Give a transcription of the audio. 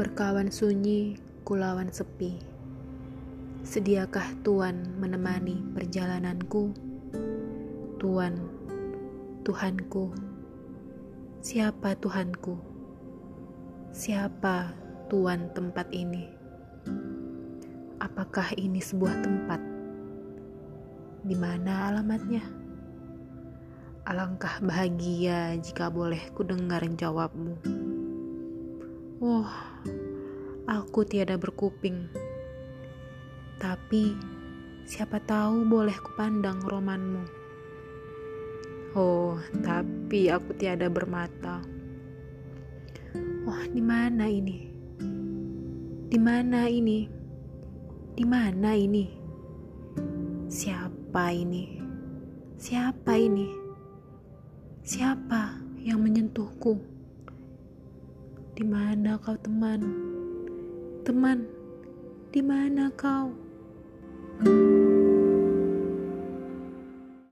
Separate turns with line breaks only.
Berkawan sunyi, kulawan sepi. Sediakah Tuhan menemani perjalananku? Tuhan, Tuhanku, siapa Tuhanku? Siapa Tuhan tempat ini? Apakah ini sebuah tempat? Di mana alamatnya? Alangkah bahagia jika boleh ku dengar jawabmu. Oh, aku tiada berkuping. Tapi siapa tahu boleh kupandang romanmu. Oh, tapi aku tiada bermata. Oh, di mana ini? Di mana ini? Di mana ini? Siapa ini? Siapa ini? Siapa yang menyentuhku? Di mana kau teman? Teman, di mana kau? thank you